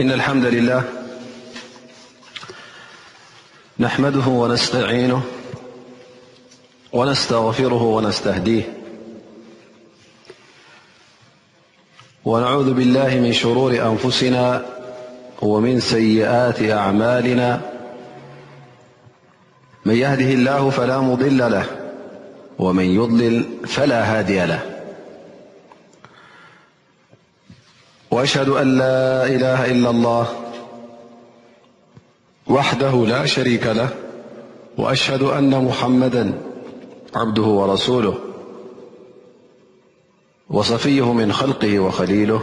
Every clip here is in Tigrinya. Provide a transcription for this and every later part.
إن الحمد لله نحمده ونستعينه ونستغفره ونستهديه ونعوذ بالله من شرور أنفسنا ومن سيئات أعمالنا من يهده الله فلا مضل له ومن يضلل فلا هادي له وأشهد أن لا إله إلا الله وحده لا شريك له وأشهد أن محمدا عبده ورسوله وصفيه من خلقه وخليله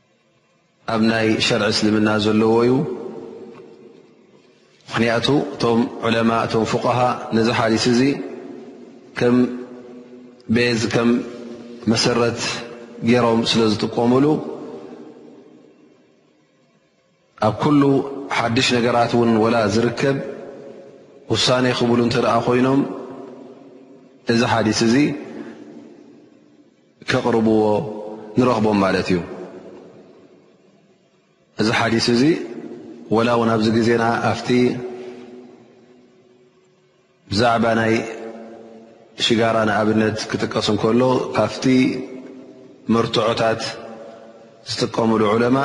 ኣብ ናይ ሸርዒ እስልምና ዘለዎ እዩ ምክንያቱ እቶም ዑለማ እቶም ፍሃ ነዚ ሓዲስ እዚ ከም ቤዝ ከም መሰረት ገይሮም ስለ ዝጥቀምሉ ኣብ ኩሉ ሓድሽ ነገራት እውን ወላ ዝርከብ ውሳኔ ክብሉ እንተ ደኣ ኮይኖም እዚ ሓዲስ እዚ ከቕርብዎ ንረኽቦም ማለት እዩ እዚ ሓዲስ እዚ ወላ እውን ኣብዚ ግዜና ኣብቲ ብዛዕባ ናይ ሽጋራ ንኣብነት ክጥቀስ እንከሎ ካብቲ መርትዖታት ዝጥቀምሉ ዑለማ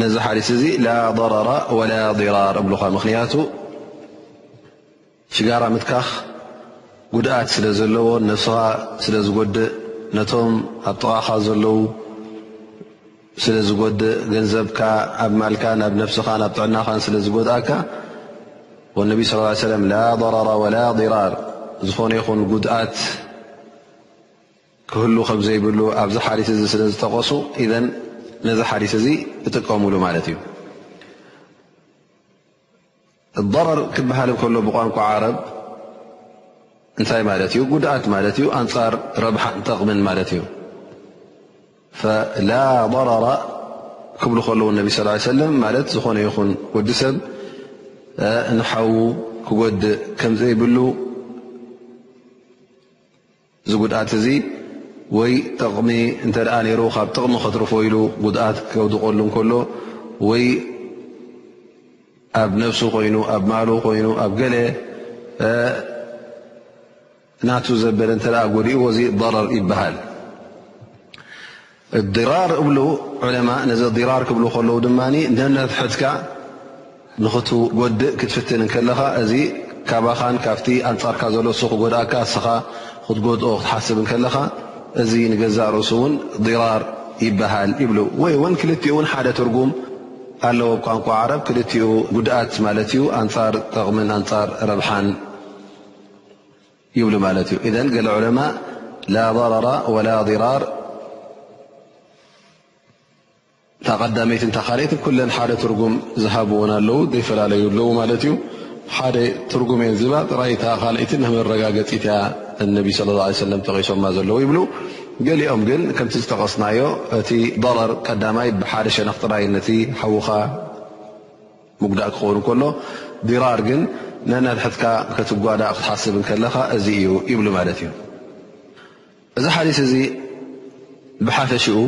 ነዚ ሓዲስ እዚ ላ ضረራ ወላ ضራር እብልኻ ምኽንያቱ ሽጋራ ምትካኽ ጉድኣት ስለ ዘለዎ ነፍስኻ ስለ ዝጎድእ ነቶም ኣብ ጥቓኻ ዘለዉ ስለ ዝጎድእ ገንዘብካ ኣብ ማልካ ናብ ነፍስኻ ናብ ጥዕናኻን ስለ ዝጎድኣካ ወነቢ ስ ሰለም ላ ضረራ ወላ ዲራር ዝኾነ ይኹን ጉድኣት ክህሉ ከም ዘይብሉ ኣብዚ ሓዲስ እዚ ስለ ዝጠቐሱ ኢዘን ነዚ ሓዲስ እዚ እጥቀምሉ ማለት እዩ ضረር ክበሃል እንከሎ ብቋንቋ ዓረብ እንታይ ማለት እዩ ጉድኣት ማለት እዩ ኣንፃር ረብሓን ጠቕምን ማለት እዩ ላ ضረራ ክብሉ ከለዉ ነቢ ስ ሰለም ማለት ዝኾነ ይኹን ወዲ ሰብ ንሓዉ ክጎድእ ከምዘይብሉ እዚ ጉድኣት እዚ ወይ ጠቕሚ እንተ ነይሩ ካብ ጥቕሚ ከትርፎ ኢሉ ጉድኣት ከውድቀሉ ከሎ ወይ ኣብ ነብሱ ኮይኑ ኣብ ማሉ ኮይኑ ኣብ ገለ ናቱ ዘበለ እተ ጎዲእዎ እዚ ضረር ይበሃል። ዲራር እብሉ ዑለማእ፣ ነዚ ዲራር ክብሉ ከለዉ ድማ ነነብሕትካ ንኽትጎድእ ክትፍትን እንከለኻ እዚ ካባኻን ካብቲ ኣንጻርካ ዘሎ እሱ ክጎድኣካ እስኻ ክትጎድኦ ክትሓስብ እንከለኻ እዚ ንገዛእ ርእሱ እውን ዲራር ይበሃል ይብሉ ወይ እውን ክልቲኡ እውን ሓደ ትርጉም ኣለዎ ብ ቋንቋ ዓረብ ክልቲኡ ጉድኣት ማለት እዩ ኣንጻር ጠቕምን ኣንጻር ረብሓን ይብሉ ማለት እዩ እዘን ገለ ዑለማእ ላ ضረራ ወላ ضራር እታ ቀዳመይት እታ ካልይቲ ኩለን ሓደ ትርጉም ዝሃብዎን ኣለዉ ዘይፈላለዩ ኣለዉ ማለት እዩ ሓደ ትርጉም እየን ዝባ ጥራይታ ካልይቲ ንመረጋገፂት እያ እነቢ ስለ ላ ሰለም ጠቂሶማ ዘለዉ ይብሉ ገሊኦም ግን ከምቲ ዝጠቀስናዮ እቲ ضረር ቀዳማይ ብሓደ ሸነኽ ጥራይ ነቲ ሓዉኻ ምጉዳእ ክኸውን ከሎ ዲራር ግን ነናድሕትካ ከትጓዳእ ክትሓስብ ከለኻ እዚ እዩ ይብሉ ማለት እዩ እዚ ሓዲስ እዚ ብሓፈሽኡ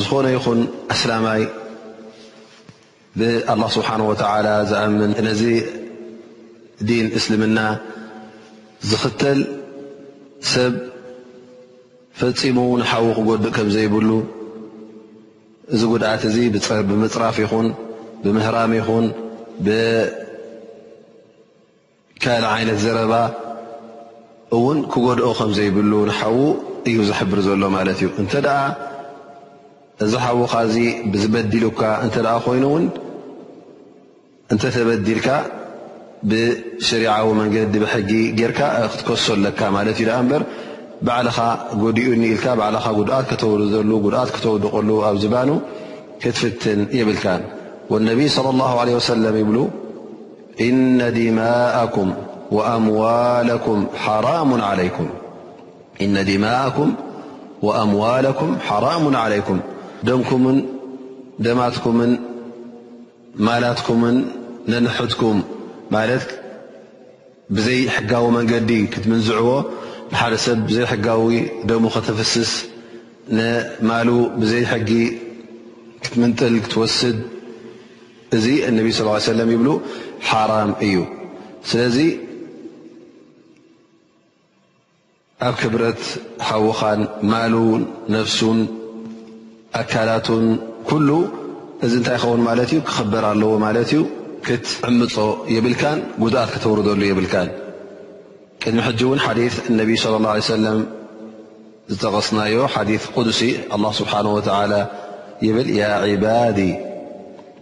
ዝኾነ ይኹን ኣስላማይ ብኣላ ስብሓን ወተላ ዝኣምን ነዚ ዲን እስልምና ዝኽተል ሰብ ፈፂሙ ንሓዊ ክጎድእ ከም ዘይብሉ እዚ ጉድኣት እዚ ብምፅራፍ ይኹን ብምህራም ይኹን ብካልእ ዓይነት ዘረባ እውን ክጎድኦ ከም ዘይብሉ ንሓዉ እዩ ዝሕብር ዘሎ ማለት እዩ እንተ እዚ ሓዉኻ እዚ ብዝበዲሉካ እንተ ኮይኑ እውን እንተተበዲልካ ብሸሪዓዊ መንገዲ ብሕጊ ጌርካ ክትከሶ ኣለካ ማለት እዩ ደኣ እምበር ባዕልኻ ጎዲኡኒ ኢልካ ባዕልኻ ጉድኣት ከተውርደሉ ጉድኣት ክተውድቐሉ ኣብ ዝባኑ ክትፍትን የብልካን ወነቢይ صለ ላሁ ለ ወሰለም ይብሉ እነ ዲማእኩም ወኣምዋለኩም ሓራሙን ዓለይኩም እነ ዲማእኩም ወኣምዋለኩም ሓራሙን ዓለይኩም ደምኩምን ደማትኩምን ማላትኩምን ነንሕድኩም ማለት ብዘይ ሕጋዊ መንገዲ ክትምንዝዕዎ ንሓደ ሰብ ብዘይ ሕጋዊ ደሙ ከተፍስስ ንማሉ ብዘይ ሕጊ ክትምንጥል ክትወስድ እዚ እነቢ ስ ሰለም ይብሉ ሓራም እዩ ስለዚ ኣብ ክብረት ሓውኻን ማሉ ነፍሱን ኣካላቱን ኩሉ እዚ እንታይ ይኸውን ማለት እዩ ክኽበር ኣለዎ ማለት እዩ ክትዕምፆ የብልካን ጉድኣት ክተውርደሉ የብልካን ቅድሚ ሕጂ እውን ሓዲ ነቢ ለ ላ ሰለም ዝጠቐስናዮ ሓዲ ቁዱሲ ኣላ ስብሓን ወተላ ይብል ያ ዕባዲ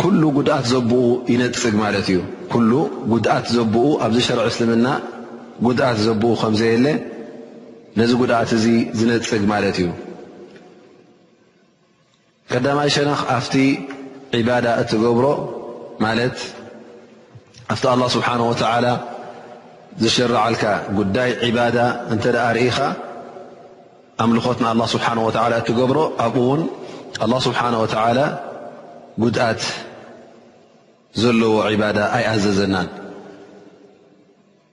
ኩሉ ጉድኣት ዘቡኡ ይነጽግ ማለት እዩ። ኩሉ ጉድኣት ዘቡኡ ኣብዚ ሸርዒ እስልምና ጉድኣት ዘቡኡ ከም ዘየለ ነዚ ጉድኣት እዚ ዝነጽግ ማለት እዩ። ቀዳማይ ሸነኽ ኣብቲ ዒባዳ እትገብሮ ማለት ኣብቲ ኣላ ስብሓን ወተዓላ ዝሸርዓልካ ጉዳይ ዒባዳ እንተ ርኢኻ ኣምልኾት ንኣላህ ስብሓን ወተዓላ እትገብሮ ኣብኡ እውን ኣላህ ስብሓን ወተዓላ ጉድኣት ዘለዎ ዒባዳ ኣይኣዘዘናን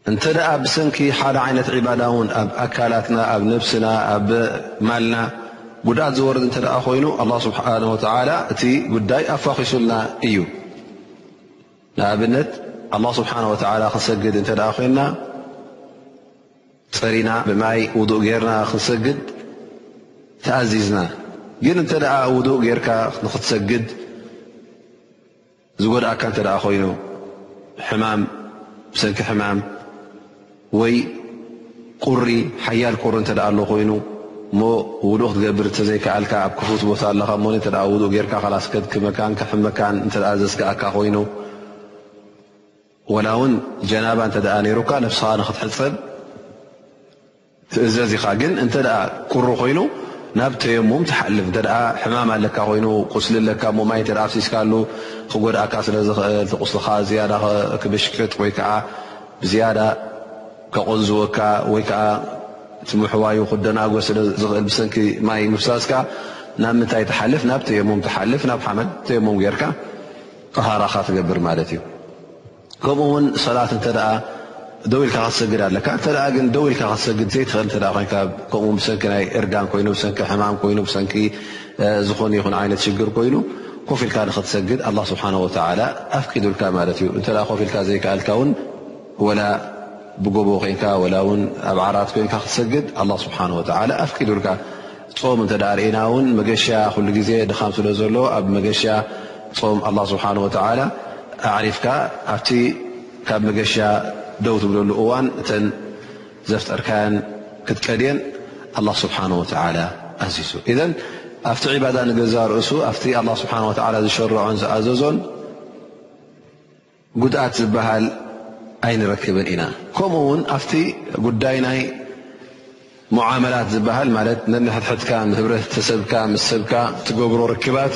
እንተ ደኣ ብሰንኪ ሓደ ዓይነት ዒባዳ እውን ኣብ ኣካላትና ኣብ ነብስና ኣብ ማልና ጉድኣት ዝወርድ እንተ ደኣ ኮይኑ ኣላ ስብሓን ወተዓላ እቲ ጉዳይ ኣፋኺሱልና እዩ ንኣብነት ኣላ ስብሓን ወተዓላ ክንሰግድ እንተ ደኣ ኮይንና ጸሪና ብማይ ውዱእ ጌርና ክንሰግድ ተኣዚዝና ግን እንተ ውዱእ ጌርካ ንክትሰግድ ዝጎድኣካ እንተ ኮይኑ ሕማም ብሰንኪ ሕማም ወይ ቁሪ ሓያል ቁሪ እተ ኣሎ ኮይኑ እሞ ውዱእ ክትገብር እተዘይከኣልካ ኣብ ክፉት ቦታ ኣለኻ እሞ እተ ውዱእ ጌርካ ላስከድክመካን ክሕመካን እተ ዘስግኣካ ኮይኑ ወላ ውን ጀናባ እተ ነይሩካ ነብስኻ ንክትሕፀብ ትእዘዝ ኢኻ ግን እንተ ቁሪ ኮይኑ ናብ ተየሙም ትሓልፍ እተ ሕማም ኣለካ ኮይኑ ቁስሊ ኣለካ ሞማይ እተ ኣፍሲስካሉ ክጎድእካ ስለዝኽእል ቁስልኻ ዝያዳ ክብሽቅጥ ወይ ከዓ ብዝያዳ ከቆንዝወካ ወይ ከዓ ትምሕዋዩ ክደናጎ ስለዝኽእል ብሰንኪ ማይ ምፍሳስካ ናብ ምንታይ ትሓልፍ ናብ ተየሙም ትሓልፍ ናብ ሓመድ ተየሙም ጌርካ ጠሃራኻ ትገብር ማለት እዩ ከምኡ ውን ሰላት እተ ደው ኢልካ ክትሰግድ ኣለካ እተ ግን ደው ኢልካ ክትሰግድ ዘይትኽእል እተ ኮይ ከምኡ ብሰንኪ ናይ እርጋን ኮይኑ ብሰንኪ ሕማም ኮይኑ ብሰንኪ ዝኾነ ይኹን ዓይነት ሽግር ኮይኑ ኮፍ ኢልካ ንክትሰግድ ኣላ ስብሓን ወተላ ኣፍቂዱልካ ማለት እዩ እተ ኮፍ ኢልካ ዘይከኣልካ ውን ወላ ብጎቦ ኮንካ ወላ ውን ኣብ ዓራት ኮንካ ክትሰግድ ኣላ ስብሓን ወተላ ኣፍቂዱልካ ጾም እንተ ርእና ውን መገሻ ኩሉ ግዜ ድኻም ስለ ዘሎ ኣብ መገሻ ጾም ኣላ ስብሓን ወተላ ኣዕሪፍካ ኣብቲ ካብ መገሻ ደው ትብለሉ እዋን እተን ዘፍጠርካያን ክትቀድየን ኣላ ስብሓን ወተላ ኣዚዙ እዘን ኣብቲ ዒባዳ ንገዛ ርእሱ ኣብቲ ኣላ ስብሓን ወተላ ዝሸርዖን ዝኣዘዞን ጉድኣት ዝበሃል ኣይንረክብን ኢና። ከምኡ ውን ኣብቲ ጉዳይ ናይ ሙዓመላት ዝበሃል ማለት ነንሕድሕድካ ንህብረተሰብካ ምስ ሰብካ ትገብሮ ርክባት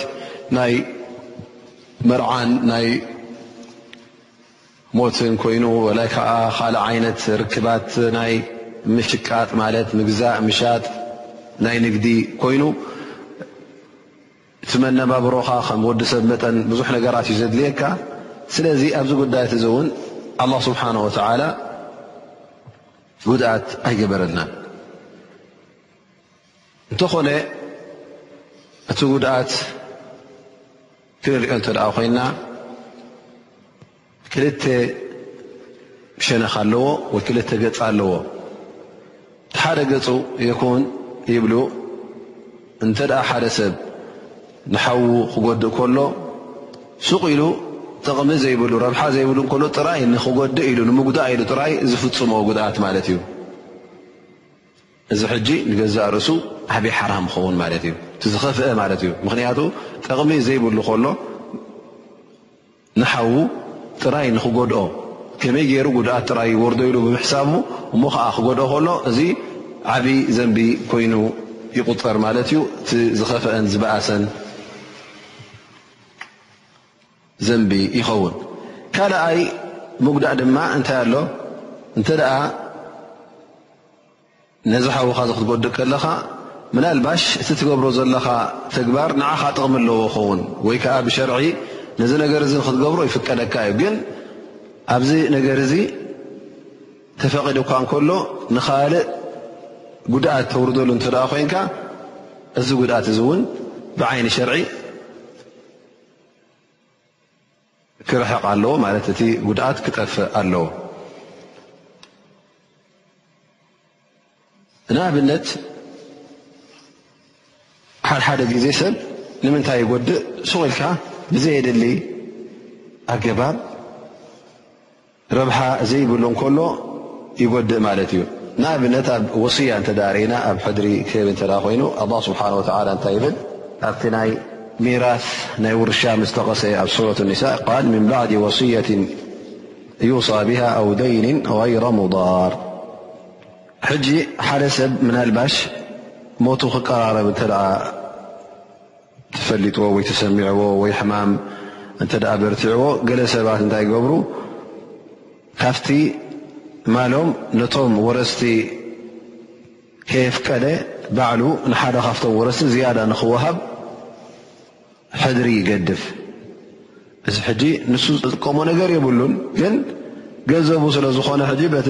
ናይ መርዓን ናይ ሞትን ኮይኑ ወላይ ከዓ ካልእ ዓይነት ርክባት ናይ ምሽቃጥ ማለት ምግዛእ ምሻጥ ናይ ንግዲ ኮይኑ እቲ መነባብሮኻ ከም ወዲ ሰብ መጠን ብዙሕ ነገራት እዩ ዘድልየካ ስለዚ ኣብዚ ጉዳያት እዚ እውን ኣላ ስብሓን ወተዓላ ጉድኣት ኣይገበረልናን እንተኾነ እቲ ጉድኣት ክንሪኦ እንተደኣ ኮይና ክልተ ሸነኽ ኣለዎ ወይ ክልተ ገፅ ኣለዎ እቲ ሓደ ገፁ የኩን ይብሉ እንተ ሓደ ሰብ ንሓዉ ክጎድእ ከሎ ሱቕ ኢሉ ጥቕሚ ዘይብሉ ረብሓ ዘይብሉ ከሎ ጥራይ ንክጎድእ ኢሉ ንምጉዳእ ኢሉ ጥራይ ዝፍፅሞ ጉድኣት ማለት እዩ እዚ ሕጂ ንገዛእ ርእሱ ዓብ ሓራም ይኸውን ማለት እዩ እቲ ዝኸፍአ ማለት እዩ ምክንያቱ ጥቕሚ ዘይብሉ ከሎ ንሓዉ ጥራይ ንኽጎድኦ ከመይ ገይሩ ጉድኣት ጥራይ ይወርዶ ኢሉ ብምሕሳቡ እሞ ኸኣ ክጎድኦ ከሎ እዚ ዓቢ ዘንቢ ኮይኑ ይቁጸር ማለት እዩ እቲ ዝኸፈአን ዝበኣሰን ዘንቢ ይኸውን ካልኣይ መጉዳእ ድማ እንታይ ኣሎ እንተ ነዚ ሓውኻ እዚ ክትጎድእ ከለኻ ምናልባሽ እቲ ትገብሮ ዘለኻ ተግባር ንዓኻ ጥቕሚ ኣለዎ ኸውን ወይ ከዓ ብሸርዒ ነዚ ነገር እዚ ንክትገብሮ ይፍቀደካ እዩ ግን ኣብዚ ነገር እዚ ተፈቒዱ እኳ እንከሎ ንኻልእ ጉድኣት ተውርደሉ እንተ ደኣ ኮንካ እዚ ጉድኣት እዚ እውን ብዓይኒ ሸርዒ ክርሕቕ ኣለዎ ማለት እቲ ጉድኣት ክጠፍእ ኣለዎ። ንኣብነት ሓድሓደ ግዜ ሰብ ንምንታይ ይጎድእ ሱቕ ኢልካ ብዘየድሊ ኣገባብ ربح زيبل كل يدء مت نبنت وصية نتدارن حضر كب ين الله سبحانه وتعلى يل ت ميراث رشا مستقس سورة النساء قال من بعد وصية يصى بها أو دين غير مضار حج ح سب من لبش مت خقررب ተፈሊጥዎ ወይ ተሰሚዕዎ ወይ ሕማም እንተ በርቲዕዎ ገለ ሰባት እንታይ ይገብሩ ካብቲ ማሎም ነቶም ወረስቲ ከየፍቀደ ባዕሉ ንሓደ ካብቶም ወረስቲ ዝያዳ ንክወሃብ ሕድሪ ይገድፍ እዚ ሕጂ ንሱ ዝጥቀሞ ነገር የብሉን ግን ገንዘቡ ስለዝኾነ ሕጂ በቲ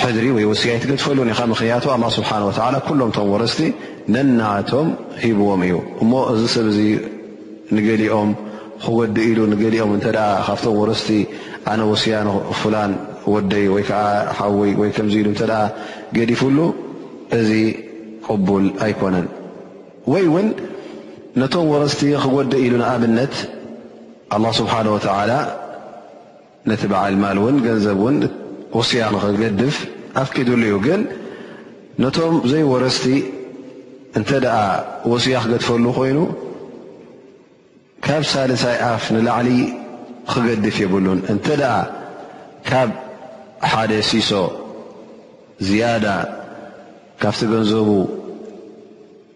ሕድሪ ወይ ወስያ ኣይትገድፈሉን ኢኻ ምኽንያቱ ኣላህ ስብሓን ወተዓላ ኩሎም እቶም ወረስቲ ነናቶም ሂብዎም እዩ እሞ እዚ ሰብ እዚ ንገሊኦም ክወዲ ኢሉ ንገሊኦም እንተ ካብቶም ወረስቲ ኣነ ወስያ ንፉላን ወደይ ወይ ከዓ ሓወይ ወይ ከምዚ ኢሉ እንተ ገዲፍሉ እዚ ቅቡል ኣይኮነን ወይ እውን ነቶም ወረስቲ ክወዲ ኢሉ ንኣብነት ኣላ ስብሓን ወተዓላ ነቲ በዓል ማል እውን ገንዘብ እውን ውስያ ንክገድፍ ኣፍቂዱሉ እዩ ግን ነቶም ዘይወረስቲ እንተ ደኣ ወስያ ክገድፈሉ ኮይኑ ካብ ሳልሳይ ኣፍ ንላዕሊ ክገድፍ የብሉን እንተ ደኣ ካብ ሓደ ሲሶ ዝያዳ ካብቲ ገንዘቡ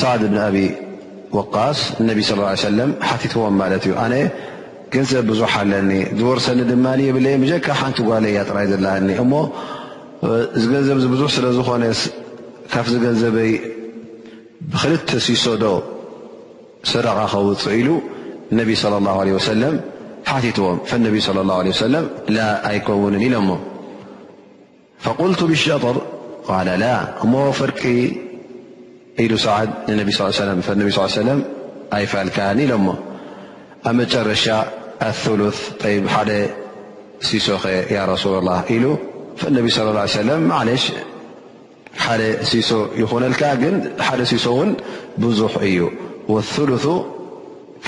ሳዕድ እብን ኣቢ ወቃስ ንነቢ ስ ሰለም ሓቲትዎም ማለት እዩ ኣነ ገንዘብ ብዙሕ ኣለኒ ዝወርሰኒ ድማ የብለየ ብጀካ ሓንቲ ጓለያ ጥራይ ዘለኒ እሞ እዚ ገንዘብ ዚ ብዙሕ ስለ ዝኾነ ካብዚ ገንዘበይ ብክልተ ሲሶዶ ሰደቃ ከውፅእ ኢሉ ነቢ ለ ላ ለ ወሰለም ሓቲትዎም ፈነቢ ለ ላ ለ ሰለም ላ ኣይከውንን ኢሎሞ فقلت بالشطر قال لا م فرق ل سعد نبي صلىه سم فالني صلى عيه سلم أيفلكان إلم أمرش الثلث ي حد سص يارسول الله ل فالنبي صى الله عليه وسلم معلش ح ص ينلك ن ح ص ن بزح ي والثلث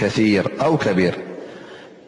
كثير أو كبير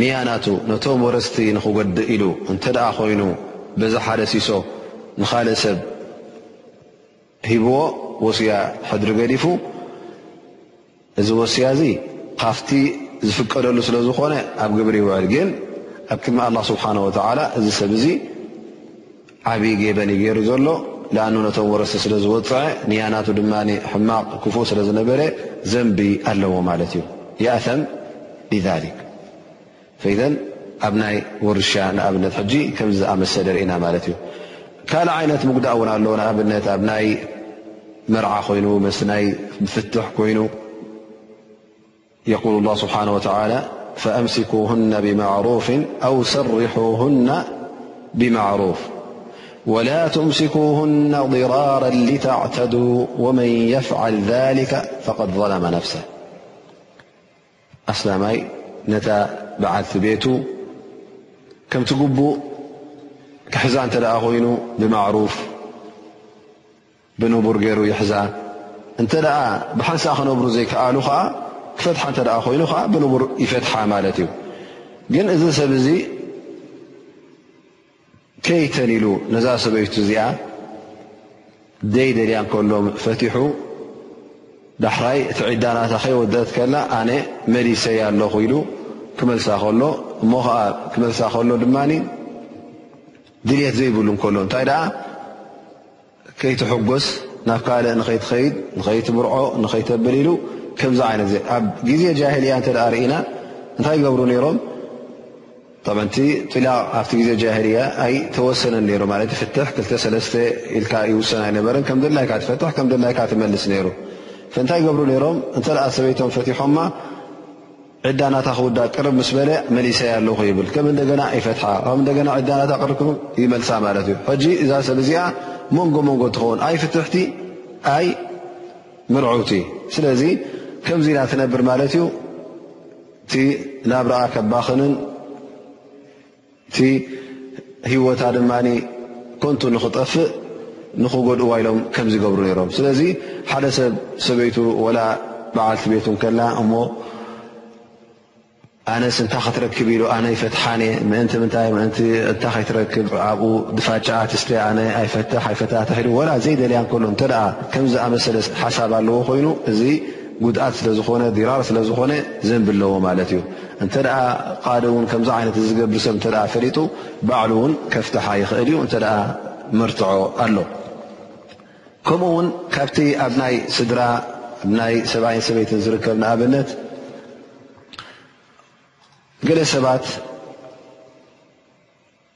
ንያ ናቱ ነቶም ወረስቲ ንኽጐድእ ኢሉ እንተደኣ ዀይኑ በዚ ሓደ ሲሶ ንኻልእ ሰብ ሂብዎ ወስያ ሕድሪ ገዲፉ እዚ ወስያ እዚ ኻፍቲ ዝፍቀደሉ ስለ ዝዀነ ኣብ ግብሪ ይውዕል ግን ኣብ ቅድሚ ኣላህ ስብሓነሁ ወተዓላ እዚ ሰብ እዚ ዓቢ ጌበን እዩ ገይሩ ዘሎ ለኣኑ ነቶም ወረስቲ ስለ ዝወጽዐ ንያናቱ ድማ ሕማቕ ክፉእ ስለ ዝነበረ ዘንቢ ኣለዎ ማለት እዩ የእተም ብሊክ ፈይዘን ኣብ ናይ ውርሻ ንኣብነት ሕጂ ከምዚ ዝኣመሰለ ርኢና ማለት እዩ ካልእ ዓይነት ምጉዳእ እውን ኣለዎ ንኣብነት ኣብ ናይ መርዓ ኮይኑ መስ ናይ ምፍትሕ ኮይኑ يقول الله سبحانه وتعالى فأمسكوهن بمعروف أو سرحوهن بمعروف ولا تمسكوهن ضرارا لتعتدوا ومن يفعل ذلك فقد ظلم نفسه أسلمي نت بعد بيت كم تقبو كحزا أنت ين بمعروف ብንቡር ገይሩ ይሕዛ እንተ ብሓንሳእ ክነብሩ ዘይከኣሉ ከዓ ክፈትሓ እተ ኮይኑ ከዓ ብንቡር ይፈትሓ ማለት እዩ ግን እዚ ሰብ እዚ ከይተን ኢሉ ነዛ ሰበይቱ እዚኣ ደይ ደልያ ከሎ ፈትሑ ዳሕራይ እቲ ዒዳናታ ከይወደት ከላ ኣነ መሊሰይ ኣለኹ ኢሉ ክመልሳ ከሎ እሞ ከዓ ክመልሳ ከሎ ድማ ድልት ዘይብሉ ከሎ እንታይ ከይትሕጎስ ናብ ካልእ ንኸይትኸይድ ንኸይትምርዖ ንኸይተብል ኢሉ ከምዚ ዓይነት ኣብ ግዜ ጃሂልያ እንተ ርኢና እንታይ ይገብሩ ነይሮም ጠመንቲ ጥላቕ ኣብቲ ግዜ ጃሂልያ ኣይ ተወሰነን ነይሩ ማለት ፍትሕ ክልተሰለስተ ኢልካ ይውሰን ኣይነበረን ከም ድላይካ ትፈትሕ ከም ድላይካ ትመልስ ነይሩ እንታይ ይገብሩ ነይሮም እንተ ሰበይቶም ፈትሖማ ዕዳ ናታ ክውዳእ ቅርብ ምስ በለ መሊሰያ ኣለኹ ይብል ከም እንደገና ይፈትሓ ካብ እንደገና ዕዳ ናታ ቅርብ ይመልሳ ማለት እዩ ሕጂ እዛ ሰብ እዚኣ መንጎ መንጎ ትኸውን ኣይ ፍትሕቲ ኣይ ምርዑውቲ ስለዚ ከምዚ ኢላ ትነብር ማለት እዩ እቲ ናብርኣ ከባኽንን እቲ ህይወታ ድማ ኮንቱ ንኽጠፍእ ንኽጎድእዋ ኢሎም ከምዚ ይገብሩ ነይሮም። ስለዚ ሓደ ሰብ ሰበይቱ ወላ በዓልቲ ቤቱ ከላ እሞ ኣነስ እንታ ክትረክብ ኢሉ ኣነ ይፈትሓን እየ ምእንቲ ምንታይ ምእንቲ እንታ ከይትረክብ ኣብኡ ድፋጫኣ ትስተ ኣነ ኣይፈትሕ ኣይፈታትሕ ኢሉ ወላ ዘይደልያ ከሎ እንተ ከምዝኣመሰለ ሓሳብ ኣለዎ ኮይኑ እዚ ጉድኣት ስለ ዝኾነ ዲራር ስለ ዝኾነ ዘንቢ ኣለዎ ማለት እዩ እንተ ቃዲ እውን ከምዚ ዓይነት ዝገብር ሰብ እተ ፈሊጡ ባዕሉ እውን ከፍትሓ ይኽእል እዩ እንተ መርትዖ ኣሎ ከምኡ ውን ካብቲ ኣብ ናይ ስድራ ናይ ሰብኣይን ሰበይትን ዝርከብ ንኣብነት ገለ ሰባት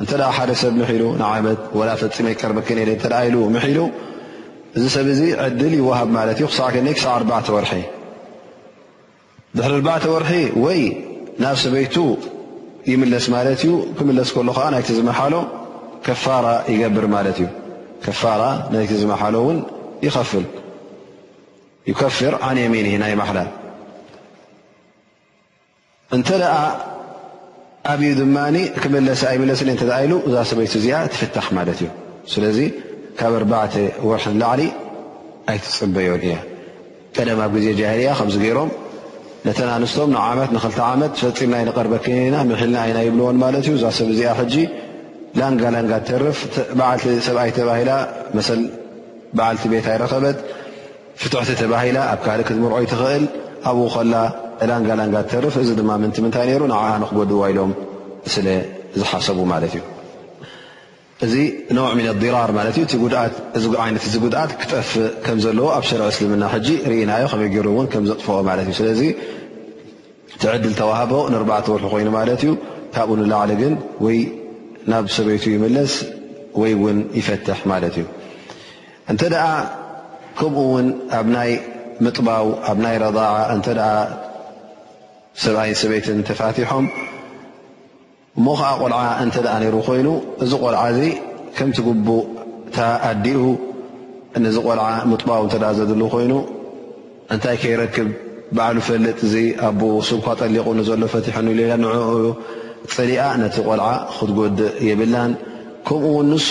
እንተ ሓደ ሰብ ምሒሉ ንዓመት ወላ ፈፂመ ይቀርበክን የለ እተ ኢሉ ምሒሉ እዚ ሰብ እዚ ዕድል ይወሃብ ማለት እዩ ክሳዕ ከነይ ክሳዕ ኣርባዕተ ወርሒ ድሕሪ ኣርባዕተ ወርሒ ወይ ናብ ሰበይቱ ይምለስ ማለት እዩ ክምለስ ከሎ ከዓ ናይቲ ዝመሓሎ ከፋራ ይገብር ማለት እዩ ከፋራ ናይቲ ዝመሓሎ እውን ይኸፍል ይከፍር ዓን የሚኒ ናይ ማሓላ እንተ ኣብዩ ድማ ክመለስ ኣይመለስን እተ ኢሉ እዛ ሰበይቱ እዚኣ ትፍታሕ ማለት እዩ ስለዚ ካብ ኣርባዕተ ወርሒ ንላዕሊ ኣይትፅበዮን እያ ቀደም ኣብ ግዜ ጃህርያ ከምዚ ገይሮም ነተን ኣንስቶም ንዓመት ንክልተ ዓመት ፈፂምናይ ንቐርበክንና ምሒልና ኣይና ይብልዎን ማለት እዩ እዛ ሰብ እዚኣ ሕጂ ላንጋ ላንጋ ተርፍ በዓልቲ ሰብኣይ ተባሂላ መሰል በዓልቲ ቤት ኣይረኸበት ፍትሕቲ ተባሂላ ኣብ ካህዲ ክትምርዖ ይትኽእል ኣብኡ ከላ እላንጋ ላንጋ ትተርፍ እዚ ድማ ምንቲ ምንታይ ነይሩ ንዓኣ ንክጎድዋ ኢሎም ስለ ዝሓሰቡ ማለት እዩ እዚ ነውዕ ምን ኣዲራር ማለት እዩ እቲ ጉድኣት እዚ ዓይነት እዚ ጉድኣት ክጠፍእ ከም ዘለዎ ኣብ ሸርዒ እስልምና ሕጂ ርኢናዮ ከመይ ገይሩ እውን ከም ዘጥፍኦ ማለት እዩ ስለዚ ትዕድል ተዋህቦ ንርባዕተ ወርሒ ኮይኑ ማለት እዩ ካብኡ ንላዕሊ ግን ወይ ናብ ሰበይቱ ይምለስ ወይ እውን ይፈትሕ ማለት እዩ እንተ ደኣ ከምኡ ውን ኣብ ናይ ምጥባው ኣብ ናይ ረዳዓ እንተ ደኣ ሰብኣይን ሰበይትን ተፋቲሖም እሞ ኸዓ ቆልዓ እንተ ደኣ ነይሩ ኮይኑ እዚ ቆልዓ እዚ ከምቲ ግቡእ እታ ኣዲኡ ነዚ ቆልዓ ምጥባው እንተ ደኣ ዘድሉ ኮይኑ እንታይ ከይረክብ ባዕሉ ፈልጥ እዚ ኣቦ ስኳ ጠሊቑኒ ዘሎ ፈትሐኒ ኢሉ ኢላ ንኡ ፅሊኣ ነቲ ቆልዓ ክትጎድእ የብላን ከምኡ ውን ንሱ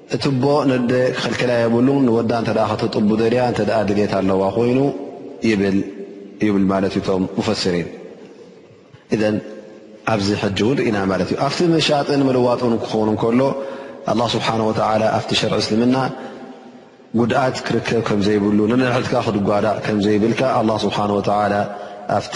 እትቦ ነደ ክኽልክላ የብሉን ንወዳ እተ ከተጥቡ ደልያ እተ ድልት ኣለዋ ኮይኑ ይብል ይብል ማለት እዩ ቶም ሙፈስሪን ኣብዚ ሕጂ እውን ርኢና ማለት እዩ ኣብቲ መሻጥን ምልዋጥን ክኸውን ከሎ ኣላ ስብሓን ወተላ ኣብቲ ሸርዒ እስልምና ጉድኣት ክርከብ ከምዘይብሉ ንንሕትካ ክትጓዳእ ከምዘይብልካ ኣላ ስብሓን ወተላ ኣብቲ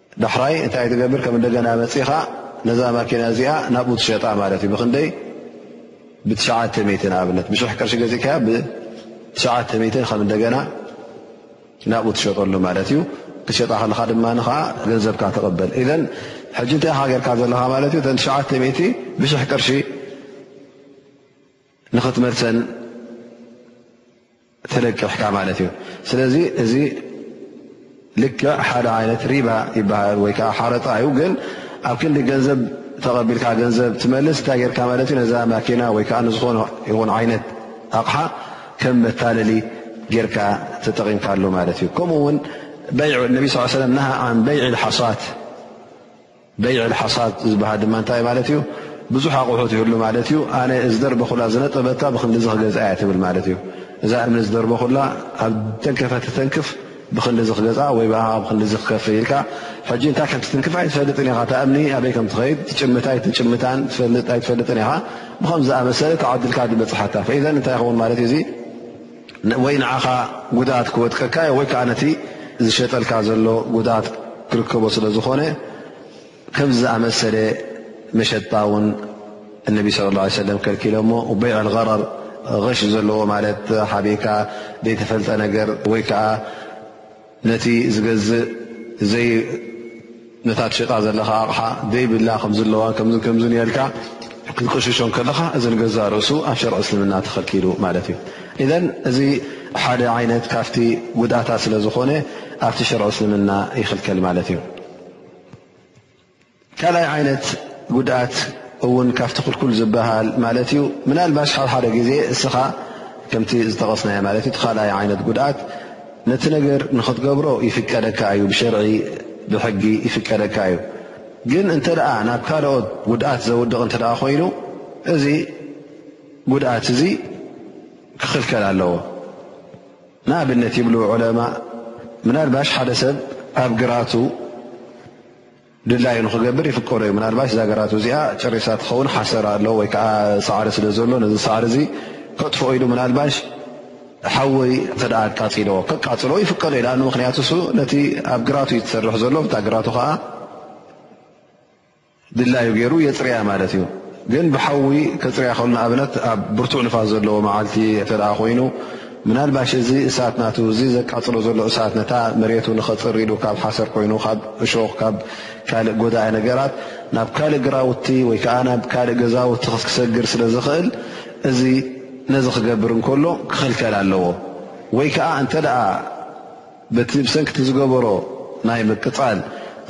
ዳሕራይ እንታይ ትገብር ከም እንደገና መፂኻ ነዛ ማኪና እዚኣ ናብኡ ትሸጣ ማለት እዩ ብክንደይ ብትሸዓተ ሚትን ኣብነት ብሽሕ ቅርሺ ገዚእካያ ብትሸዓተ ሚትን ከም እንደገና ናብኡ ትሸጠሉ ማለት እዩ ክትሸጣ ከለካ ድማ ከዓ ገንዘብካ ትቕበል እዘን ሕጂ እንታይ ካ ጌርካ ዘለካ ማለት እዩ እተን ትሸዓተ ሚእቲ ብሽሕ ቅርሺ ንክትመልሰን ተለቂሕካ ማለት እዩ ስለዚ እዚ ልክዕ ሓደ ዓይነት ሪባ ይበሃል ወይ ከዓ ሓረጣ እዩ ግን ኣብ ክንዲ ገንዘብ ተቐቢልካ ገንዘብ ትመልስ እንታይ ጌርካ ማለት እዩ ነዛ ማኪና ወይ ከዓ ንዝኾነ ይኹን ዓይነት ኣቕሓ ከም መታለሊ ጌርካ ተጠቒምካ ኣሎ ማለት እዩ ከምኡ ውን በይዕ ነቢ ስ ሰለም ናሃ ን በይዒ ሓሳት በይዕ ልሓሳድ ዝበሃል ድማ እንታይ ማለት እዩ ብዙሕ ኣቑሑት ይህሉ ማለት እዩ ኣነ ዝደርበኹላ ዝነጠበታ ብክንዲዚ ክገዝኣ እያ ትብል ማለት እዩ እዛ እምኒ ዝደርበኹላ ኣብ ተንከፈ ትተንክፍ ብክንዲዚ ክገዝኣ ወይ ብሃ ብክንዲዚ ክከፍ ኢልካ ሕጂ እንታይ ከም ትትንክፍ ኣይትፈልጥን ኢኻ እታ እምኒ ኣበይ ከም ትኸይድ ትጭምታ ኣይትጭምታን ትፈልጥ ኣይትፈልጥን ኢኻ ብከም ዝኣመሰለ ተዓድልካ ዝበፅሓታ ፈኢዘን እንታይ ይኸውን ማለት እዩ እዚ ወይ ንዓኻ ጉድኣት ክወድቀካ እዮ ወይ ከዓ ነቲ ዝሸጠልካ ዘሎ ጉድኣት ክርከቦ ስለ ዝኾነ ከምዚ ዝኣመሰለ መሸጣ እውን እነቢ ስለ ላ ሰለም ከልኪሎ እሞ በይዕ ልቀረር غሽ ዘለዎ ማለት ሓቢካ ዘይተፈልጠ ነገር ወይ ከዓ ነቲ ዝገዝእ ዘይ ነታ ትሸጣ ዘለኻ ኣቕሓ ዘይብላ ከምዝለዋን ከምዝን ከምዝን የልካ ክትቅሽሾ ከለኻ እዚ ንገዛ ርእሱ ኣብ ሸርዒ እስልምና ተኸልኪሉ ማለት እዩ እዘን እዚ ሓደ ዓይነት ካብቲ ጉድኣታት ስለ ዝኾነ ኣብቲ ሸርዒ እስልምና ይኽልከል ማለት እዩ ካልኣይ ዓይነት ጉድኣት እውን ካብቲ ክልኩል ዝበሃል ማለት እዩ ምናልባሽ ሓሓደ ግዜ እስኻ ከምቲ ዝጠቐስናዮ ማለት እዩ ካልኣይ ዓይነት ጉድኣት ነቲ ነገር ንክትገብሮ ይፍቀደካ እዩ ብሸርዒ ብሕጊ ይፍቀደካ እዩ ግን እንተ ናብ ካልኦት ጉድኣት ዘውድቕ እተ ኮይኑ እዚ ጉድኣት እዚ ክኽልከል ኣለዎ ንኣብነት ይብሉ ዑለማ ምናልባሽ ሓደ ሰብ ኣብ ግራቱ ድላዩ ንክገብር ይፍቀዶ እዩ ምናልባሽ ዛገራቱ እዚኣ ጨሪሳ ትኸውን ሓሰር ኣሎ ወይ ከዓ ሳዕሪ ስለ ዘሎ ነዚ ሳዕሪ እዚ ከጥፍኦ ኢሉ ምናልባሽ ሓወይ እተ ኣቃፂልዎ ከቃፅልዎ ይፍቀዶ እዩ ን ምክንያቱ ሱ ነቲ ኣብ ግራቱ እዩ ትሰርሕ ዘሎ እታ ግራቱ ከዓ ድላዩ ገይሩ የፅርያ ማለት እዩ ግን ብሓዊ ከፅርያ ከሉ ንኣብነት ኣብ ብርቱዕ ንፋስ ዘለዎ መዓልቲ እተ ኮይኑ ምናልባሽ እዚ እሳት ናቱ እዚ ዘቃጽሎ ዘሎ እሳት ነታ መሬቱ ንኸጽሪ ኢሉ ካብ ሓሰር ኮይኑ ካብ እሾኽ ካብ ካልእ ጎዳኢ ነገራት ናብ ካልእ ግራውቲ ወይ ከኣ ናብ ካልእ ገዛውቲ ክሰግር ስለ ዝኽእል እዚ ነዚ ክገብር እንከሎ ክኽልከል ኣለዎ ወይ ከኣ እንተ በቲ ብሰንኪቲ ዝገበሮ ናይ ምቅጻል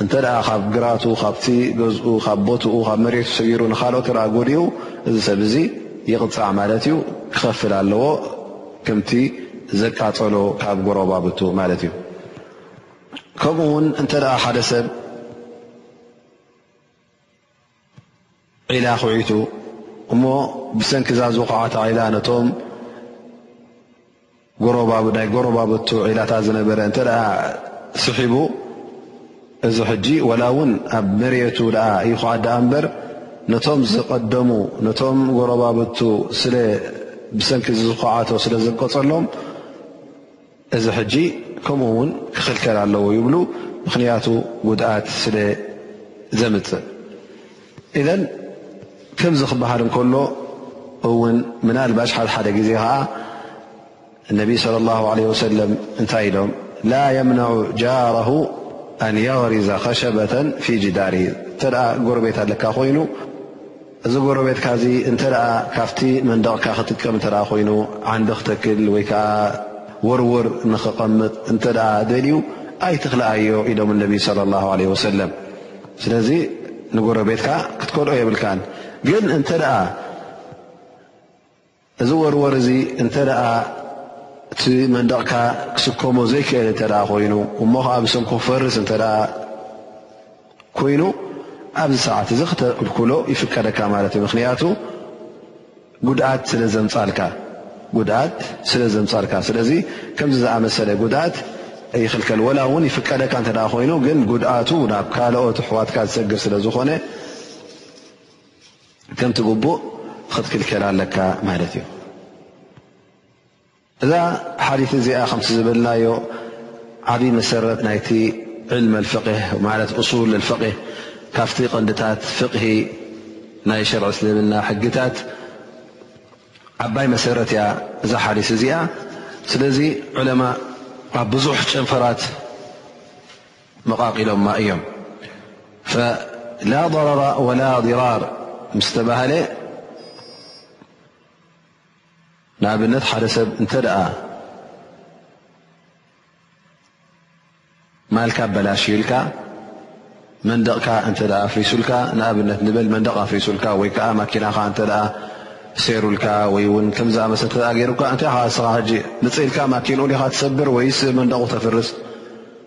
እንተ ካብ ግራቱ ካብቲ ገዝኡ ካብ ቦትኡ ካብ መሬቱ ሰጊሩ ንካልኦ ተ ጎዲኡ እዚ ሰብ እዚ ይቕጻዕ ማለት እዩ ክኸፍል ኣለዎ ከምቲ ዘቃጸሎ ካብ ጎረባብቱ ማለት እዩ ከምኡ ውን እንተ ሓደ ሰብ ዒላ ኩዒቱ እሞ ብሰንኪ እዛ ዝኹዓት ዒላ ነቶም ናይ ጎረባብቱ ዒላታት ዝነበረ እንተ ስሒቡ እዚ ሕጂ ዋላ እውን ኣብ መሬቱ ኣ ይኹዓት ዳኣ እምበር ነቶም ዝቐደሙ ነቶም ጎረባብቱ ብሰንኪ ዝኹዓቶ ስለ ዘቀፀሎም እዚ ሕጂ ከምኡ እውን ክኽልከል ኣለዎ ይብሉ ምኽንያቱ ጉድኣት ስለ ዘምፅእ እዘን ከምዚ ክበሃል እንከሎ እውን ምናልባሽ ሓደ ሓደ ግዜ ከዓ እነቢ صለ ላه ለ ወሰለም እንታይ ኢሎም ላ የምነዑ ጃረሁ ኣን የغሪዘ ኸሸበተን ፊ ጅዳር እተ ጎረቤት ኣለካ ኮይኑ እዚ ጎረቤትካ እዚ እንተ ካብቲ መንደቕካ ክጥቀም እተ ኮይኑ ዓንዲ ክተክል ወይ ከዓ ወርውር ንክቐምጥ እንተ ደልዩ ኣይትኽልኣዮ ኢሎም ነቢ ለ ላ ለ ወሰለም ስለዚ ንጎረቤትካ ክትከልኦ የብልካን ግን እንተ እዚ ወርወር እዚ እንተ እቲ መንደቕካ ክስከሞ ዘይክእል እንተ ኮይኑ እሞ ከዓ ብሰንኩ ክፈርስ እንተ ኮይኑ ኣብዚ ሰዓት እዚ ክተብኩሎ ይፍቀደካ ማለት እዩ ምክንያቱ ጉድኣት ስለ ዘምፃልካ ጉድኣት ስለ ዘምፃልካ ስለዚ ከምዚ ዝኣመሰለ ጉድኣት ይኽልከል ወላ እውን ይፍቀደካ እተ ኮይኑ ግን ጉድኣቱ ናብ ካልኦት ኣሕዋትካ ዝሰግር ስለ ዝኾነ ከምቲ ግቡእ ክትክልከል ኣለካ ማለት እዩ እዛ ሓዲት እዚኣ ከምቲ ዝበልናዮ ዓብይ መሰረት ናይቲ ዕልመ ኣልፍቅህ ማለት እሱል ኣልፍቅህ ካብቲ ቀንድታት ፍቅሂ ናይ ሸርዒ እስልምና ሕግታት ዓባይ መሰረት እያ እዛ ሓዲስ እዚኣ ስለዚ ዕለማ ኣብ ብዙሕ ጨንፈራት መቓቒሎማ እዮም ፈላ ضረራ ወላ ዲራር ምስ ተባህለ ንኣብነት ሓደ ሰብ እንተ ደኣ ማልካ ኣበላሽዩልካ መንደቕካ እንተ ኣፍሪሱልካ ንኣብነት ንበል መንደቕ ኣፍሪሱልካ ወይ ከዓ ማኪናኻ እንተ ሴሩልካ ወይ እውን ከምዝኣመሰ ተገይሩካ እንታይ ኻ ስኻ ሕጂ ንፅኢልካ ማኪንኡ ዲኻ ትሰብር ወይስ መንደቑ ተፍርስ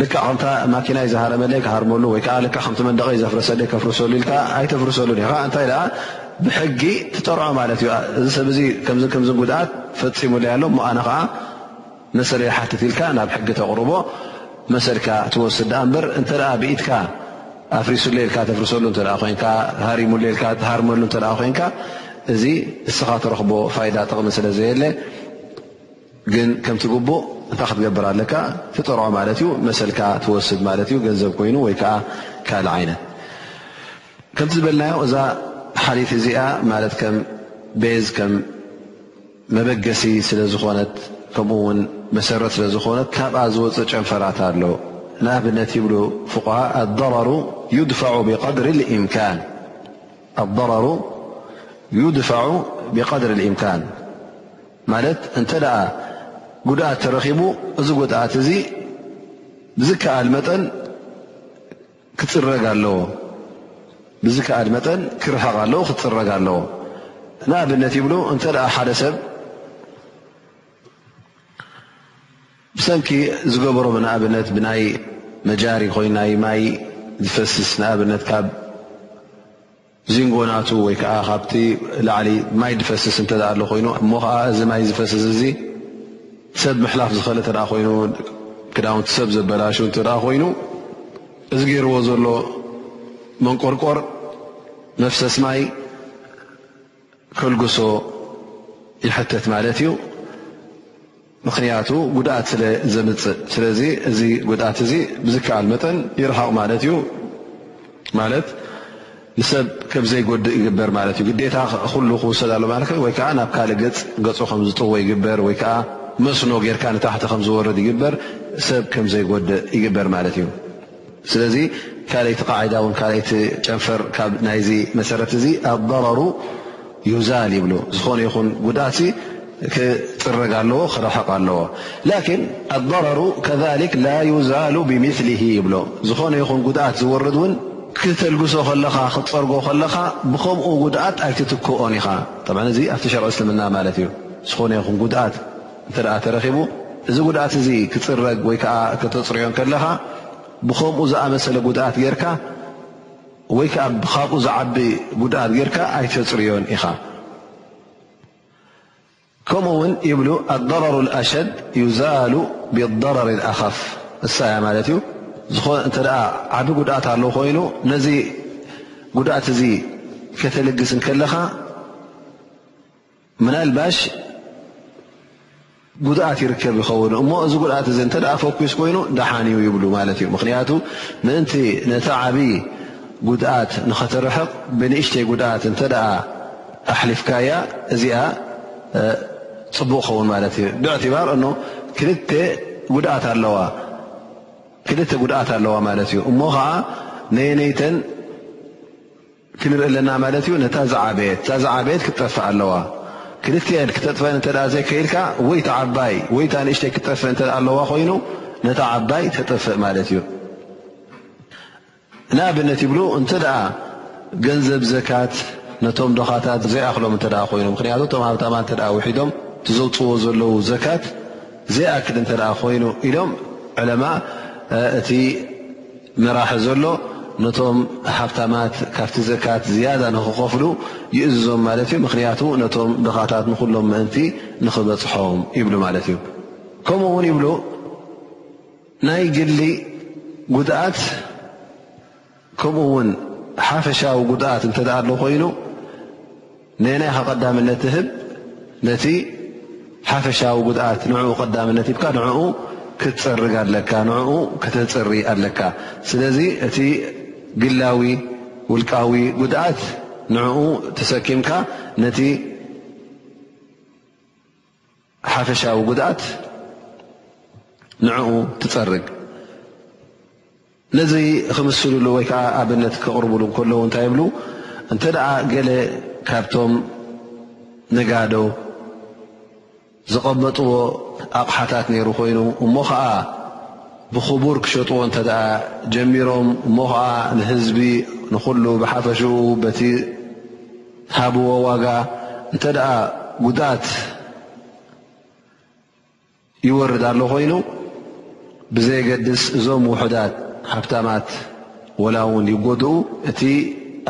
ልክዕ ከምታ ማኪናይ ዝሃረመለይ ክሃርመሉ ወይ ከዓ ልክዕ ከምቲ መንደቀይ ዘፍረሰለይ ከፍርሰሉ ኢልካ ኣይተፍርሰሉን ኢኻ እንታይ ደኣ ብሕጊ ትጠርዖ ማለት እዩ እዚ ሰብ እዚ ከምዚ ከምዚ ጉድኣት ፈፂሙለይ ኣሎ እሞ ኣነ ከዓ መሰለይ ይሓትት ኢልካ ናብ ሕጊ ተቕርቦ መሰልካ ትወስድ ደኣ እምበር እንተ ብኢትካ ኣፍሪሱለይ ኢልካ ተፍርሰሉ እተ ኮንካ ሃሪሙለይ ኢልካ ትሃርመሉ እተ ኮንካ እዚ እስኻ ትረኽቦ ፋይዳ ጥቕሚ ስለ ዘየለ ግን ከምቲ ግቡእ እንታይ ክትገብር ኣለካ ትጥርዖ ማለት እዩ መሰልካ ትወስድ ማለት እዩ ገንዘብ ኮይኑ ወይ ከዓ ካልእ ዓይነት ከምቲ ዝበልናዮ እዛ ሓሊት እዚኣ ማለት ከም ቤዝ ከም መበገሲ ስለ ዝኾነት ከምኡ ውን መሰረት ስለ ዝኾነት ካብኣ ዝወፅእ ጨንፈራት ኣሎ ንኣብነት ይብሉ ፍቁሃ ኣضረሩ ዩድፋዑ ብድሪ እምካን ኣضረሩ ዩድፋዑ ብቀድሪ እምካን ማለት እንተ ጉድኣት ተረኺቡ እዚ ጎድኣት እዚ ብዝከኣል መጠን ክፅረግ ኣለዎ ብዝከኣል መጠን ክርሕቕ ኣለዎ ክፅረግ ኣለዎ ንኣብነት ይብሉ እንተ ሓደ ሰብ ብሰንኪ ዝገበሮ ንኣብነት ብናይ መጃሪ ኮይናይ ማይ ዝፈስስ ንኣብነት ካብ ዚንጎ ናቱ ወይ ከኣ ካብቲ ላዕሊ ማይ ድፈስስ እንተ ኣሎ ኮይኑ እሞ ከኣ እዚ ማይ ዝፈስስ እዚ ሰብ ምሕላፍ ዝኸል እተ ኮይኑ ክዳውንቲ ሰብ ዘበላሹ እተ ኮይኑ እዚ ገይርዎ ዘሎ መንቆርቆር መፍሰስ ማይ ከልግሶ ይሕተት ማለት እዩ። ምኽንያቱ ጉድኣት ስለ ዘምፅእ። ስለዚ እዚ ጉድኣት እዚ ብዝከኣል መጠን ይርሓቕ ማለት እዩ። ማለት ንሰብ ከብ ዘይጎድእ ይግበር ማለት እዩ። ግዴታ ኩሉ ክውሰድ ኣሎ ማለት ወይ ከዓ ናብ ካልእ ገፅ ገፁ ከም ዝጥወ ይግበር ወይ ከዓ መስኖ ጌርካ ንታሕቲ ከም ዝወርድ ይግበር ሰብ ከም ዘይጎድእ ይግበር ማለት እዩ። ስለዚ ካልኣይቲ ቃዒዳ ውን ካልኣይቲ ጨንፈር ካብ ናይዚ መሰረት እዚ ኣضረሩ ዩዛል ይብሉ ዝኾነ ይኹን ጉድኣት ክፅረግ ኣለዎ ክረሕቕ ኣለዎ ላኪን ኣضረሩ ከሊክ ላ ዩዛሉ ብምስሊ ይብሎ ዝኾነ ይኹን ጉድኣት ዝወርድ እውን ክተልግሶ ከለኻ ክትፀርጎ ከለኻ ብከምኡ ጉድኣት ኣይትትክኦን ኢኻ እዚ ኣብቲ ሸርዒ እስልምና ማለት እዩ ዝኾነ ይኹን ጉድኣት እንተደኣ ተረኺቡ እዚ ጉድኣት እዚ ክፅረግ ወይ ከዓ ከተፅርዮ ከለኻ ብከምኡ ዝኣመሰለ ጉድኣት ጌርካ ወይ ከዓ ካብኡ ዝዓቢ ጉድኣት ጌርካ ኣይተፅርዮን ኢኻ ከምኡ ውን ይብሉ ኣضረሩ ኣሸድ ዩዛሉ ብضረር ኣኻፍ እሳያ ማለት እዩ እተ ዓብ ጉድኣት ኣለ ኮይኑ ነዚ ጉድኣት እዚ ከተልግስ ከለኻ ምናልባሽ ጉድኣት ይርከብ ይኸውን እሞ እዚ ጉድኣት እዚ እንተ ፈኲስ ኮይኑ ደሓን እዩ ይብሉ ማለት እዩ ምክንያቱ ምእንቲ ነቲ ዓብዪ ጉድኣት ንኸተርሕቕ ብንእሽተይ ጉድኣት እንተ ኣሕሊፍካያ እዚኣ ፅቡቕ ኸውን ማለት እዩ ብዕትባር እኖ ክልተ ጉድኣት ኣለዋ ማለት እዩ እሞ ከዓ ነየነይተን ክንርኢ ኣለና ማለት እዩ ነታ ዝዓበየት እታ ዝዓበየት ክትጠፍእ ኣለዋ ክልትኤን ክተጥፈን እተ ዘይከኢልካ ወይታ ዓባይ ወይታ ንእሽተይ ክትጠፍእ እተ ኣለዋ ኮይኑ ነታ ዓባይ ተጥፍእ ማለት እዩ ንኣብነት ይብሉ እንተ ደኣ ገንዘብ ዘካት ነቶም ዶኻታት ዘይኣኽሎም እተ ኮይኑ ምክንያቱ እቶም ሃብታማ እተ ውሒዶም እቲዘውፅዎ ዘለዉ ዘካት ዘይኣክል እንተ ኮይኑ ኢሎም ዕለማ እቲ መራሒ ዘሎ ነቶም ሃብታማት ካብቲ ዘካት ዝያዳ ንክኸፍሉ ይእዝዞም ማለት እዩ ምክንያቱ ነቶም ድኻታት ንኩሎም ምእንቲ ንክበፅሖም ይብሉ ማለት እዩ ከምኡ ውን ይብሉ ናይ ግሊ ጉድኣት ከምኡ ውን ሓፈሻዊ ጉድኣት እንተኣ ኣሎ ኮይኑ ነየናይ ኢኻ ቀዳምነት ትህብ? ነቲ ሓፈሻዊ ጉድኣት ንዕኡ ቀዳምነት ሂብካ ንዕኡ ክትፀርግ ኣለካ፣ ንዕኡ ከተፅሪ ኣለካ። ስለዚ እቲ ግላዊ ውልቃዊ ጉድኣት ንዕኡ ተሰኪምካ ነቲ ሓፈሻዊ ጉድኣት ንዕኡ ትፀርግ። ነዚ ክምስልሉ ወይ ከዓ ኣብነት ክቕርብሉ ከለዉ እንታይ ይብሉ እንተ ገለ ካብቶም ነጋዶ ዝቐመጥዎ ኣቕሓታት ነይሩ ኮይኑ እሞ ከዓ ብኽቡር ክሸጥዎ እተ ጀሚሮም እሞ ከዓ ንህዝቢ ንኩሉ ብሓፈሽኡ በቲ ትሃብዎ ዋጋ እንተ ጉድኣት ይወርድ ኣሎ ኮይኑ ብዘየገድስ እዞም ውሑዳት ሃብታማት ወላ እውን ይጎድኡ እቲ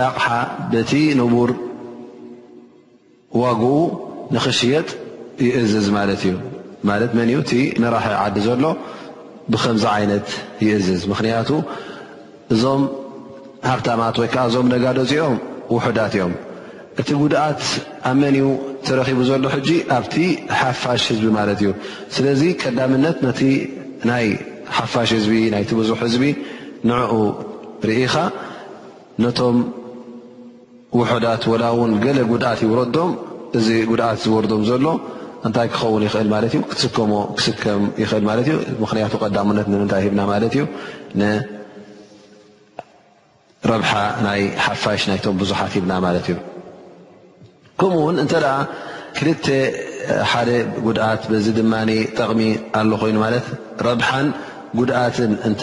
ኣቕሓ በቲ ንቡር ዋግኡ ንኽሽየጥ ይእዝዝ ማለት እዩ ማለት መን እቲ መራሒ ዓዲ ዘሎ ብከምዚ ዓይነት ይእዝዝ ምክንያቱ እዞም ሃብታማት ወይ ከዓ እዞም ነጋዶ እዚኦም ውሑዳት እዮም። እቲ ጉድኣት ኣብ መን እዩ ተረኪቡ ዘሎ ሕጂ ኣብቲ ሓፋሽ ህዝቢ ማለት እዩ ስለዚ ቀዳምነት ነቲ ናይ ሓፋሽ ህዝቢ ናይቲ ብዙሕ ህዝቢ ንዕኡ ርኢኻ ነቶም ውሑዳት ወላ ውን ገለ ጉድኣት ይውረዶም እዚ ጉድኣት ዝወርዶም ዘሎ እንታይ ክኸውን ይኽእል ማለት እዩ ክትስከሞ ክስከም ይኽእል ማለት እዩ ምክንያቱ ቀዳምነት ንምንታይ ሂብና ማለት እዩ ረብሓ ናይ ሓፋሽ ናይቶም ብዙሓት ሂብና ማለት እዩ ከምኡ ውን እንተ ክል ሓደ ጉድኣት በዚ ድማ ጠቕሚ ኣሎ ኮይኑ ማለት ረብሓን ጉድኣትን እንተ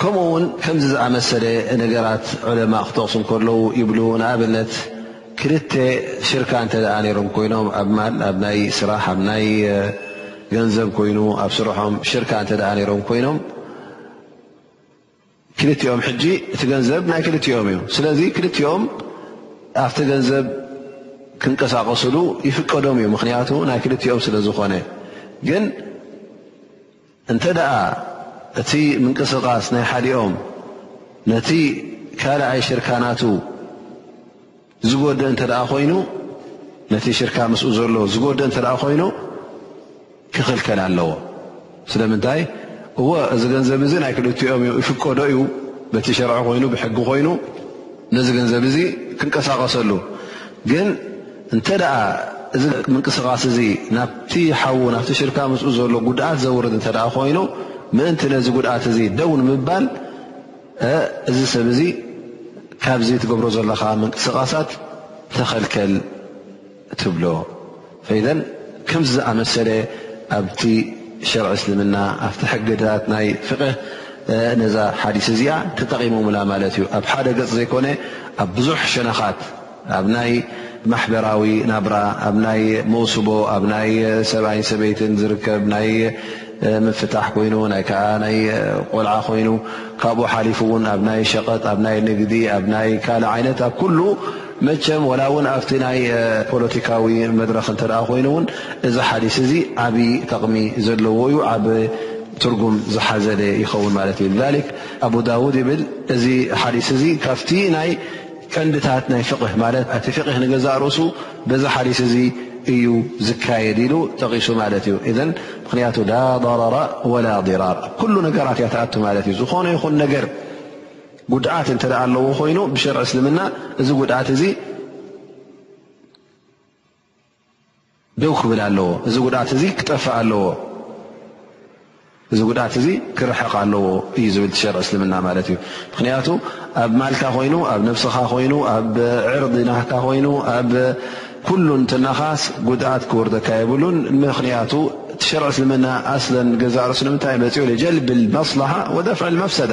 ከምኡ ውን ከምዚ ዝኣመሰለ ነገራት ዑለማእ ክጠቕሱ ከለዉ ይብሉ ንኣብነት ክልተ ሽርካ እንተ ነይሮም ኮይኖም ኣብ ማል ኣብ ናይ ስራሕ ኣብ ናይ ገንዘብ ኮይኑ ኣብ ስርሖም ሽርካ እንተ ነይሮም ኮይኖም ክልቲኦም ሕጂ እቲ ገንዘብ ናይ ክልቲኦም እዩ ስለዚ ክልቲኦም ኣብቲ ገንዘብ ክንቀሳቀስሉ ይፍቀዶም እዩ ምክንያቱ ናይ ክልቲኦም ስለ ዝኾነ ግን እንተ ደኣ እቲ ምንቅስቓስ ናይ ሓዲኦም ነቲ ካልኣይ ሽርካ ናቱ ዝጎድእ እንተ ደኣ ኮይኑ ነቲ ሽርካ ምስኡ ዘሎ ዝጎድእ እንተ ደኣ ኮይኑ ክኽልከል ኣለዎ ስለምንታይ እወ እዚ ገንዘብ እዚ ናይ ክልቲኦም እዩ ይፍቀዶ እዩ በቲ ሸርዒ ኮይኑ ብሕጊ ኮይኑ ነዚ ገንዘብ እዚ ክንቀሳቐሰሉ ግን እንተ እዚ ምንቅስቓስ እዚ ናብቲ ሓዉ ናብቲ ሽርካ ምስኡ ዘሎ ጉድኣት ዘውርድ እተ ኮይኑ ምእንቲ ነዚ ጉድኣት እዚ ደው ንምባል እዚ ሰብ እዚ ካብዚ ትገብሮ ዘለካ ምንቅስቓሳት ተኸልከል ትብሎ ፈይዘን ከምዚ ዝኣመሰለ ኣብቲ ሸርዒ እስልምና ኣብቲ ሕግታት ናይ ፍቅህ ነዛ ሓዲስ እዚኣ ተጠቒሞምላ ማለት እዩ ኣብ ሓደ ገፅ ዘይኮነ ኣብ ብዙሕ ሸነኻት ኣብ ናይ ማሕበራዊ ናብራ ኣብ ናይ መውስቦ ኣብ ናይ ሰብኣይን ሰበይትን ዝርከብ ናይ ምፍታሕ ኮይኑ ናይ ከዓ ናይ ቆልዓ ኮይኑ ካብኡ ሓሊፉ እውን ኣብ ናይ ሸቀጥ ኣብ ናይ ንግዲ ኣብ ናይ ካልእ ዓይነት ኣብ ኩሉ መቸም ወላ እውን ኣብቲ ናይ ፖለቲካዊ መድረኽ እተ ኮይኑ ውን እዚ ሓዲስ እዚ ዓብዪ ጠቕሚ ዘለዎ እዩ ዓብ ትርጉም ዝሓዘለ ይኸውን ማለት እዩ ኣቡ ዳውድ ይብል እዚ ሓዲስ እዚ ካብቲ ናይ ቀንድታት ናይ ፍቕህ ማለት ኣቲ ፍቕህ ንገዛእ ርእሱ በዚ ሓዲስ እዚ እዩ ዝካየድ ኢሉ ጠቒሱ ማለት እዩ እን ምክንያቱ ላ ضረራ ወላ ዲራር ኩሉ ነገራት እያ ተኣቱ ማለት እዩ ዝኾነ ይኹን ነገር ጉድኣት እንተ ኣለዎ ኮይኑ ብሸርዒ እስልምና እዚ ጉድኣት እዚ ደው ክብል ኣለዎ እዚ ጉድኣት እዚ ክጠፍእ ኣለዎ እዚ ጉድኣት እዚ ክርሕቕ ኣለዎ እዩ ዝብል ሸር እስልምና ማለት እዩ ምክንያቱ ኣብ ማልካ ኮይኑ ኣብ ነብስኻ ኮይኑ ኣብ ዕርዲ ናካ ኮይኑ ኣብ ኩሉ እንትናኻስ ጉድኣት ክወርደካ የብሉን ምክንያቱ ሸር እስልምና ኣስለን ገዛእ ርእሱ ንምንታይ መፅኦ ጀልቢ መስላሓ ወደፍዕ መፍሰዳ